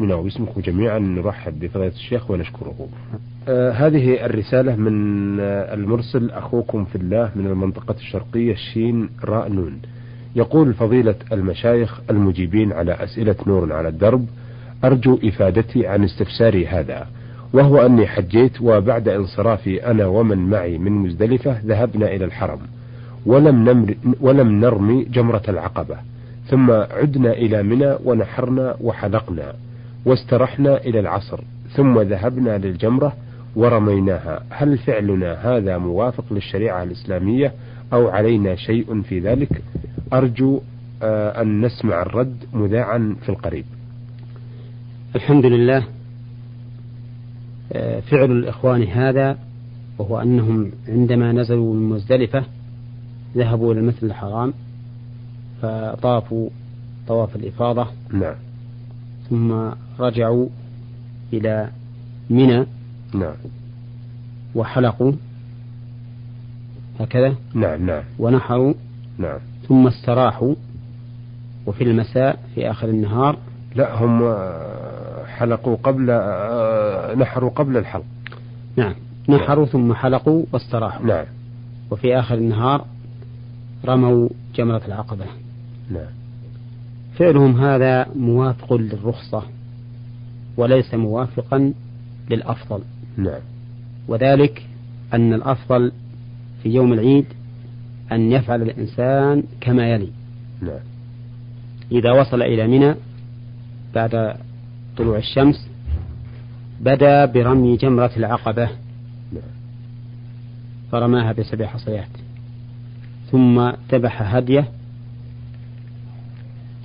نعم باسمكم جميعا نرحب بفضيلة الشيخ ونشكره. آه هذه الرسالة من آه المرسل أخوكم في الله من المنطقة الشرقية الشين راء نون. يقول فضيلة المشايخ المجيبين على أسئلة نور على الدرب أرجو إفادتي عن استفساري هذا وهو أني حجيت وبعد انصرافي أنا ومن معي من مزدلفة ذهبنا إلى الحرم ولم, نمر ولم نرمي جمرة العقبة ثم عدنا إلى منى ونحرنا وحلقنا واسترحنا إلى العصر ثم ذهبنا للجمرة ورميناها. هل فعلنا هذا موافق للشريعة الإسلامية أو علينا شيء في ذلك؟ أرجو آه، أن نسمع الرد مذاعا في القريب. الحمد لله. آه، فعل الإخوان هذا وهو أنهم عندما نزلوا من مزدلفة ذهبوا إلى المسجد الحرام فطافوا طواف الإفاضة. نعم. ثم رجعوا إلى منى نعم. وحلقوا هكذا نعم نعم. ونحروا نعم. ثم استراحوا وفي المساء في آخر النهار لا هم حلقوا قبل نحروا قبل الحلق. نعم. نحروا ثم حلقوا واستراحوا. نعم. وفي آخر النهار رموا جمرة العقبة. نعم. فعلهم هذا موافق للرخصة وليس موافقا للأفضل. نعم. وذلك أن الأفضل في يوم العيد أن يفعل الإنسان كما يلي. نعم. إذا وصل إلى منى بعد طلوع الشمس بدا برمي جمرة العقبة. نعم. فرماها بسبع حصيات. ثم ذبح هدية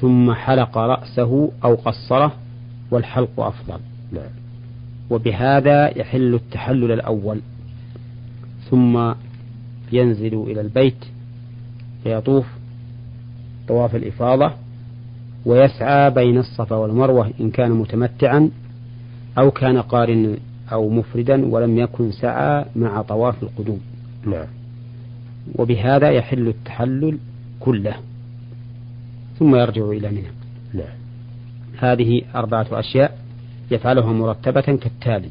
ثم حلق رأسه أو قصره والحلق أفضل. نعم. وبهذا يحل التحلل الأول. ثم ينزل إلى البيت فيطوف طواف الإفاضة ويسعى بين الصفا والمروة إن كان متمتعا أو كان قارن أو مفردا ولم يكن سعى مع طواف القدوم. نعم. وبهذا يحل التحلل كله. ثم يرجع إلى منى. نعم. هذه أربعة أشياء يفعلها مرتبة كالتالي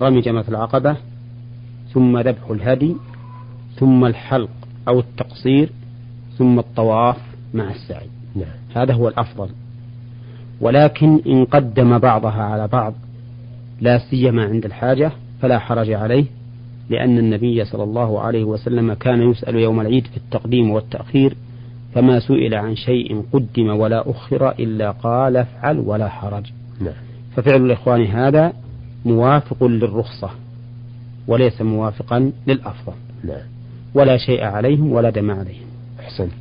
رمي جمرة العقبة ثم ذبح الهدي ثم الحلق أو التقصير ثم الطواف مع السعي. نعم. هذا هو الأفضل. ولكن إن قدم بعضها على بعض لا سيما عند الحاجة فلا حرج عليه لأن النبي صلى الله عليه وسلم كان يسأل يوم العيد في التقديم والتأخير فما سئل عن شيء قدم ولا أخر إلا قال افعل ولا حرج. نعم. ففعل الإخوان هذا موافق للرخصة وليس موافقا للأفضل. نعم. ولا شيء عليهم ولا دم عليهم. أحسنت.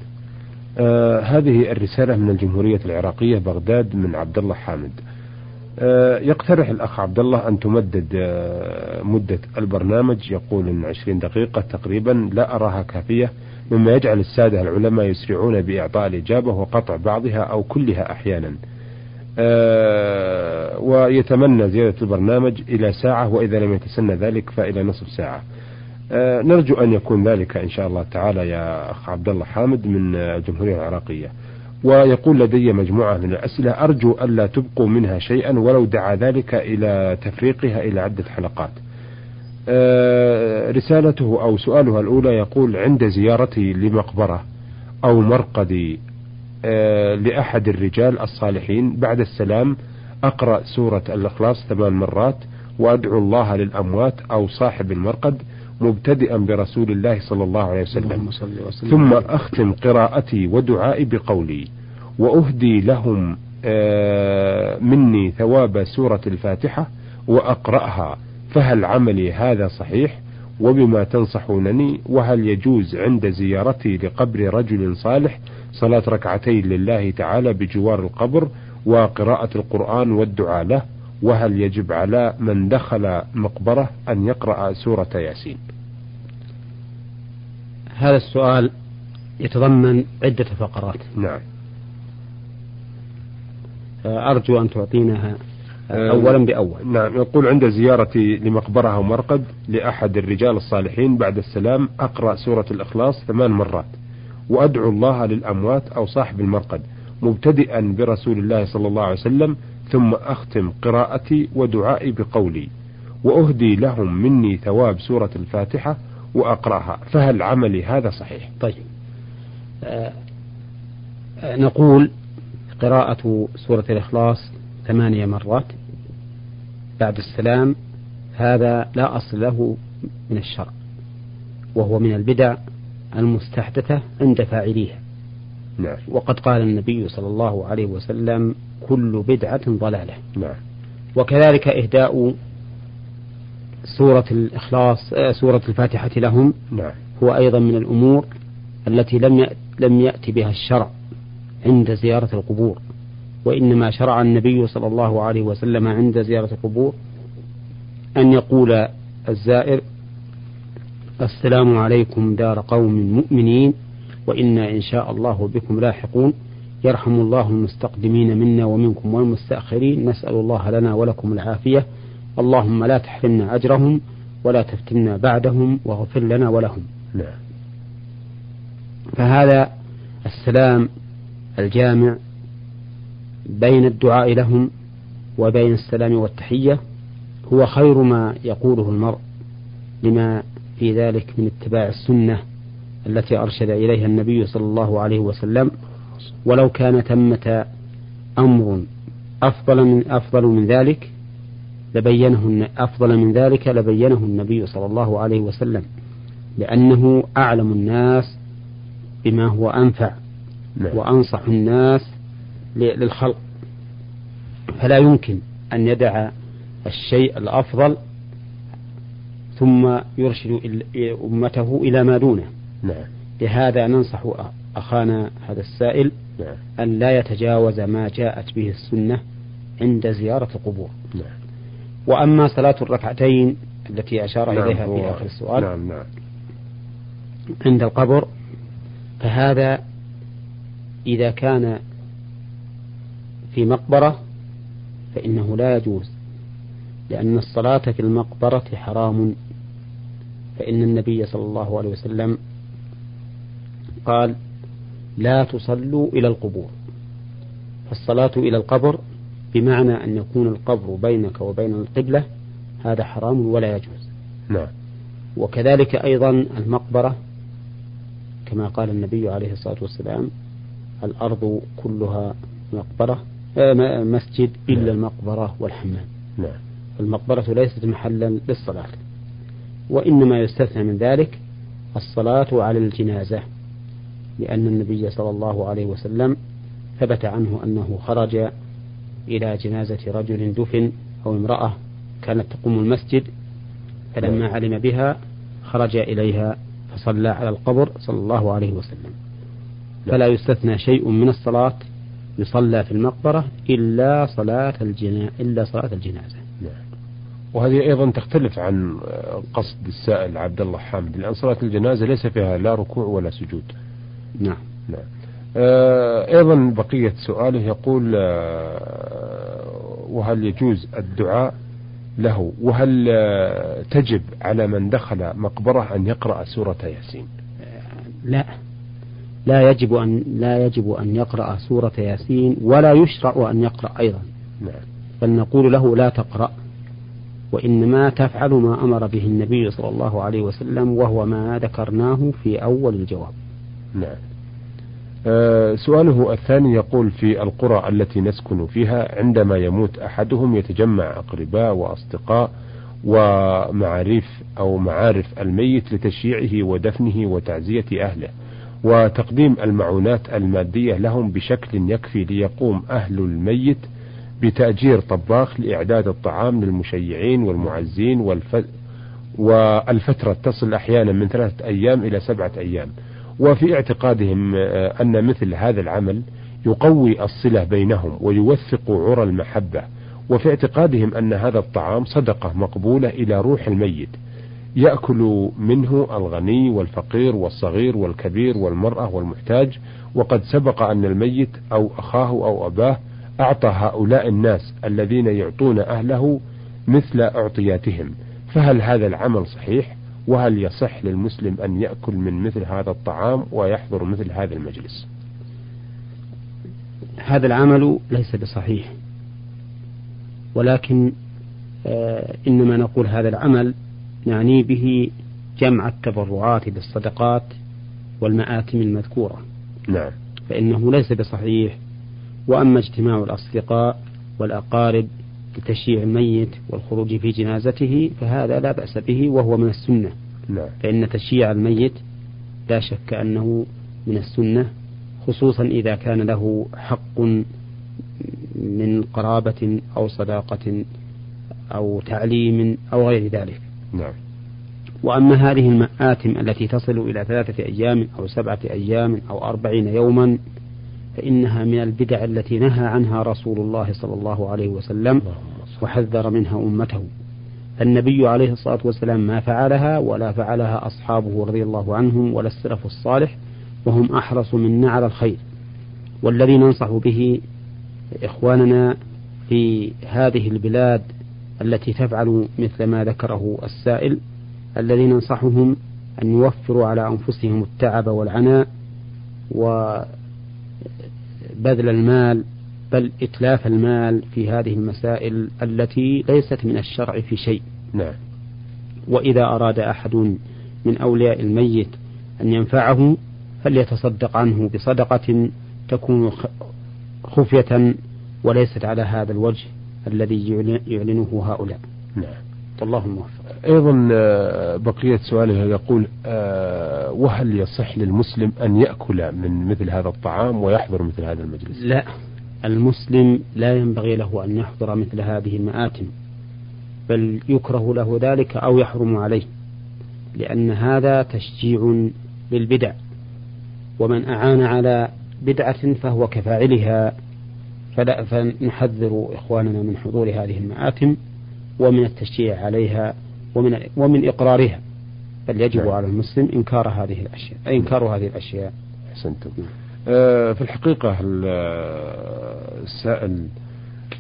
آه هذه الرسالة من الجمهورية العراقية بغداد من عبد الله حامد. آه يقترح الأخ عبد الله أن تمدد آه مدة البرنامج يقول إن 20 دقيقة تقريبا لا أراها كافية. مما يجعل السادة العلماء يسرعون بإعطاء الإجابة وقطع بعضها أو كلها أحيانا. آه ويتمنى زيادة البرنامج إلى ساعة وإذا لم يتسنى ذلك فإلى نصف ساعة. آه نرجو أن يكون ذلك إن شاء الله تعالى يا أخ عبد الله حامد من الجمهورية العراقية. ويقول لدي مجموعة من الأسئلة أرجو ألا تبقوا منها شيئا ولو دعا ذلك إلى تفريقها إلى عدة حلقات. رسالته أو سؤالها الأولى يقول عند زيارتي لمقبرة أو مرقد آه، لأحد الرجال الصالحين بعد السلام أقرأ سورة الإخلاص ثمان مرات وأدعو الله للأموات أو صاحب المرقد مبتدئا برسول الله صلى الله عليه وسلم. ثم أختم قراءتي ودعائي بقولي وأهدي لهم آه، مني ثواب سورة الفاتحة وأقرأها فهل عملي هذا صحيح؟ وبما تنصحونني وهل يجوز عند زيارتي لقبر رجل صالح صلاة ركعتين لله تعالى بجوار القبر وقراءة القرآن والدعاء له؟ وهل يجب على من دخل مقبرة أن يقرأ سورة ياسين؟ هذا السؤال يتضمن عدة فقرات. نعم. أرجو أن تعطيناها أولا بأول. نعم يقول عند زيارتي لمقبرة أو مرقد لأحد الرجال الصالحين بعد السلام أقرأ سورة الإخلاص ثمان مرات. وأدعو الله للأموات أو صاحب المرقد مبتدئا برسول الله صلى الله عليه وسلم ثم أختم قراءتي ودعائي بقولي. وأهدي لهم مني ثواب سورة الفاتحة وأقرأها. فهل عملي هذا صحيح؟ طيب. آه نقول قراءة سورة الإخلاص ثمانية مرات. بعد السلام هذا لا أصل له من الشرع وهو من البدع المستحدثة عند فاعليها نعم. وقد قال النبي صلى الله عليه وسلم كل بدعة ضلالة نعم. وكذلك إهداء سورة الإخلاص آه، سورة الفاتحة لهم نعم. هو أيضا من الأمور التي لم لم يأتي بها الشرع عند زيارة القبور وإنما شرع النبي صلى الله عليه وسلم عند زيارة القبور أن يقول الزائر السلام عليكم دار قوم مؤمنين وإنا إن شاء الله بكم لاحقون. يرحم الله المستقدمين منا ومنكم والمستأخرين. نسأل الله لنا ولكم العافية. اللهم لا تحرمنا أجرهم ولا تفتنا بعدهم واغفر لنا ولهم. نعم. فهذا السلام الجامع بين الدعاء لهم وبين السلام والتحية هو خير ما يقوله المرء لما في ذلك من اتباع السنة التي أرشد إليها النبي صلى الله عليه وسلم ولو كان ثمة أمر أفضل من أفضل من ذلك لبينه أفضل من ذلك لبينه النبي صلى الله عليه وسلم لأنه أعلم الناس بما هو أنفع نعم. وأنصح الناس للخلق فلا يمكن أن يدع الشيء الأفضل ثم يرشد أمته إلى ما دونه نعم. لهذا ننصح أخانا هذا السائل نعم. أن لا يتجاوز ما جاءت به السنة عند زيارة القبور نعم. وأما صلاة الركعتين التي أشار نعم إليها في آخر السؤال نعم نعم عند القبر فهذا إذا كان في مقبرة فإنه لا يجوز لأن الصلاة في المقبرة حرام. فإن النبي صلى الله عليه وسلم قال لا تصلوا إلى القبور. فالصلاة إلى القبر بمعنى أن يكون القبر بينك وبين القبلة هذا حرام ولا يجوز. نعم. وكذلك أيضا المقبرة كما قال النبي عليه الصلاة والسلام الأرض كلها مقبرة. مسجد إلا نعم. المقبرة والحمام نعم المقبرة ليست محلا للصلاة وإنما يستثنى من ذلك الصلاة على الجنازة لأن النبي صلى الله عليه وسلم ثبت عنه أنه خرج إلى جنازة رجل دفن أو امرأة كانت تقوم المسجد فلما نعم. علم بها خرج إليها فصلى على القبر صلى الله عليه وسلم فلا يستثنى شيء من الصلاة يصلى في المقبرة إلا صلاة الجنا إلا صلاة الجنازة. نعم. وهذه أيضا تختلف عن قصد السائل عبد الله حامد. لأن صلاة الجنازة ليس فيها لا ركوع ولا سجود. نعم. نعم. آه، أيضا بقية سؤاله يقول آه، وهل يجوز الدعاء له؟ وهل آه، تجب على من دخل مقبرة أن يقرأ سورة ياسين؟ لا. لا يجب أن لا يجب أن يقرأ سورة ياسين ولا يشرع أن يقرأ أيضا. نعم. بل نقول له لا تقرأ وإنما تفعل ما أمر به النبي صلى الله عليه وسلم وهو ما ذكرناه في أول الجواب. نعم. آه، سؤاله الثاني يقول في القرى التي نسكن فيها عندما يموت أحدهم يتجمع أقرباء وأصدقاء ومعارف أو معارف الميت لتشييعه ودفنه وتعزية أهله. وتقديم المعونات المادية لهم بشكل يكفي ليقوم أهل الميت بتأجير طباخ لإعداد الطعام للمشيعين والمعزين والف... والفترة تصل أحيانا من ثلاثة أيام إلى سبعة أيام. وفي اعتقادهم آه، أن مثل هذا العمل يقوي الصلة بينهم ويوثق عرى المحبة. وفي اعتقادهم أن هذا الطعام صدقة مقبولة إلى روح الميت. يأكل منه الغني والفقير والصغير والكبير والمرأة والمحتاج وقد سبق أن الميت أو أخاه أو أباه أعطى هؤلاء الناس الذين يعطون أهله مثل أعطياتهم. فهل هذا العمل صحيح؟ وهل يصح للمسلم أن يأكل من مثل هذا الطعام ويحضر مثل هذا المجلس؟ هذا العمل ليس بصحيح ولكن آه إنما نقول هذا العمل نعني به جمع التبرعات للصدقات والمآتم المذكورة. نعم. فإنه ليس بصحيح وأما اجتماع الأصدقاء والأقارب لتشييع الميت والخروج في جنازته فهذا لا بأس به وهو من السنة. نعم. فإن تشييع الميت لا شك أنه من السنة خصوصا إذا كان له حق من قرابة أو صداقة أو تعليم أو غير ذلك. نعم. وأما هذه المآتم التي تصل إلى ثلاثة أيام أو سبعة أيام أو أربعين يوما فإنها من البدع التي نهى عنها رسول الله صلى الله عليه وسلم وحذر منها أمته. النبي عليه الصلاة والسلام ما فعلها ولا فعلها أصحابه رضي الله عنهم ولا السلف الصالح وهم أحرص منا على الخير. والذي ننصح به إخواننا في هذه البلاد التي تفعل مثل ما ذكره السائل الذي ننصحهم أن يوفروا على أنفسهم التعب والعناء وبذل المال بل إتلاف المال في هذه المسائل التي ليست من الشرع في شيء. نعم. وإذا أراد أحد من أولياء الميت أن ينفعه فليتصدق عنه بصدقة تكون خفية وليست على هذا الوجه. الذي يعلنه هؤلاء. نعم. والله موفق. أيضا آه، بقية سؤاله يقول آه، وهل يصح للمسلم أن يأكل من مثل هذا الطعام ويحضر مثل هذا المجلس؟ لا. المسلم لا ينبغي له أن يحضر مثل هذه المآتم بل يكره له ذلك أو يحرم عليه لأن هذا تشجيع للبدع ومن أعان على بدعة فهو كفاعلها. فلا فنحذر إخواننا من حضور هذه المآتم ومن التشجيع عليها ومن ومن إقرارها. بل يجب نعم. على المسلم إنكار هذه الأشياء أي إنكار هذه الأشياء. أحسنتم. آه في الحقيقة السائل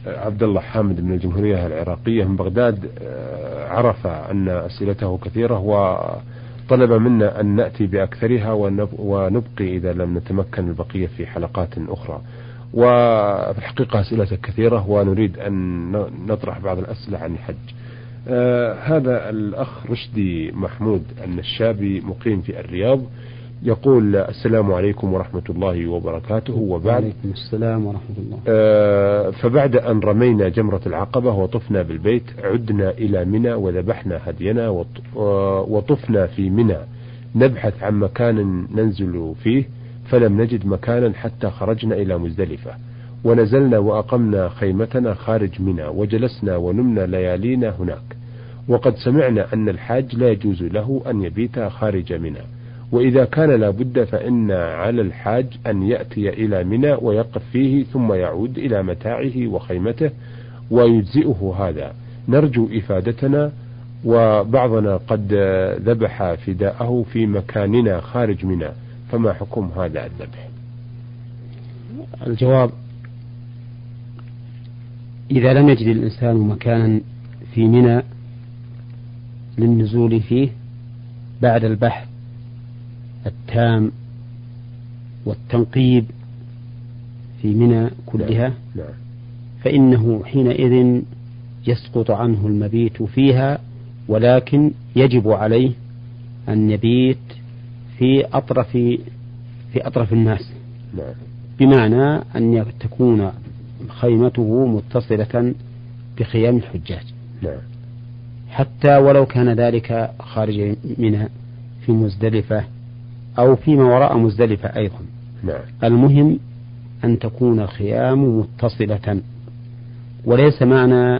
عبد الله حامد من الجمهورية العراقية من بغداد آه، عرف أن أسئلته كثيرة وطلب منا أن نأتي بأكثرها ونبقي إذا لم نتمكن البقية في حلقات أخرى. وفي الحقيقة أسئلة كثيرة ونريد أن نطرح بعض الأسئلة عن الحج. آه هذا الأخ رشدي محمود النشابي مقيم في الرياض يقول السلام عليكم ورحمة الله وبركاته. وبعد وعليكم السلام ورحمة الله. آه فبعد أن رمينا جمرة العقبة وطفنا بالبيت عدنا إلى منى وذبحنا هدينا وطفنا في منى. نبحث عن مكان ننزل فيه. فلم نجد مكانا حتى خرجنا إلى مزدلفة. ونزلنا وأقمنا خيمتنا خارج منى وجلسنا ونمنا ليالينا هناك. وقد سمعنا أن الحاج لا يجوز له أن يبيت خارج منى. وإذا كان لابد فإن على الحاج أن يأتي إلى منى ويقف فيه ثم يعود إلى متاعه وخيمته ويجزئه هذا. نرجو إفادتنا وبعضنا قد ذبح فداءه في مكاننا خارج منى. فما حكم هذا الذبح الجواب إذا لم يجد الإنسان مكانا في منى للنزول فيه بعد البحث التام والتنقيب في منى كلها نعم. نعم. فإنه حينئذ يسقط عنه المبيت فيها ولكن يجب عليه أن يبيت في أطرف في أطرف الناس نعم. بمعنى أن تكون خيمته متصلة بخيام الحجاج نعم. حتى ولو كان ذلك خارج منى في مزدلفة أو فيما وراء مزدلفة أيضا نعم. المهم أن تكون الخيام متصلة وليس معنى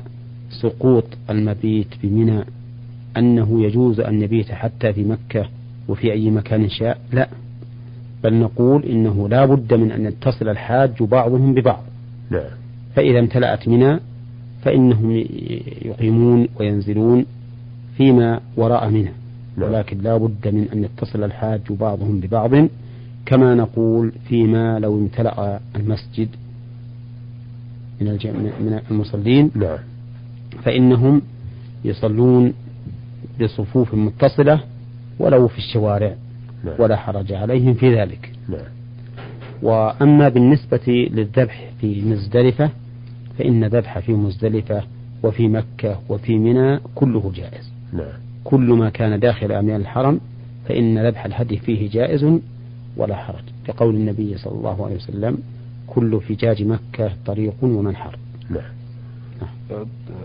سقوط المبيت بمنى أنه يجوز أن يبيت حتى في مكة وفي أي مكان شاء لا بل نقول إنه لا بد من أن يتصل الحاج بعضهم ببعض نعم. فإذا امتلأت منى فإنهم يقيمون وينزلون فيما وراء منى نعم. ولكن لا بد من أن يتصل الحاج بعضهم ببعض كما نقول فيما لو امتلأ المسجد من من المصلين نعم. فإنهم يصلون بصفوف متصلة ولو في الشوارع نعم. ولا حرج عليهم في ذلك. نعم. وأما بالنسبة للذبح في مزدلفة فإن ذبح في مزدلفة وفي مكة وفي منى كله جائز. نعم. كل ما كان داخل أميال الحرم فإن ذبح الهدي فيه جائز ولا حرج. لقول النبي صلى الله عليه وسلم كل فجاج مكة طريق ومنحر. نعم.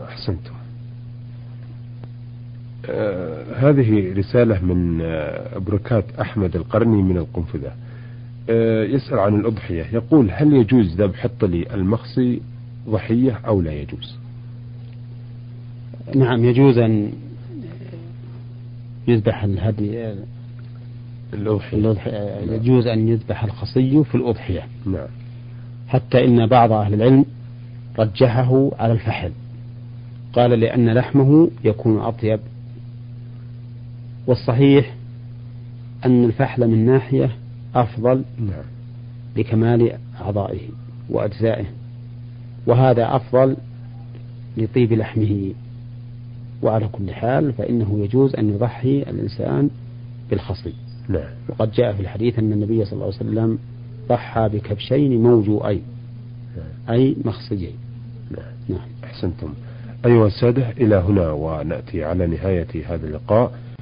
أحسنتم. آه هذه رسالة من آه بركات أحمد القرني من القنفذة. آه يسأل عن الأضحية. يقول هل يجوز ذبح الطلي المخصي ضحية أو لا يجوز؟ نعم يجوز أن يذبح الهدي الأضحية. يجوز أن يذبح الخصي في الأضحية. نعم. حتى إن بعض أهل العلم رجحه على الفحل. قال لأن لحمه يكون أطيب والصحيح أن الفحل من ناحية أفضل نعم. لكمال أعضائه وأجزائه وهذا أفضل لطيب لحمه وعلى كل حال فإنه يجوز أن يضحي الإنسان بالخصي نعم. وقد جاء في الحديث أن النبي صلى الله عليه وسلم ضحى بكبشين موجوئين نعم. أي مخصيين نعم. نعم أحسنتم أيها السادة إلى هنا ونأتي على نهاية هذا اللقاء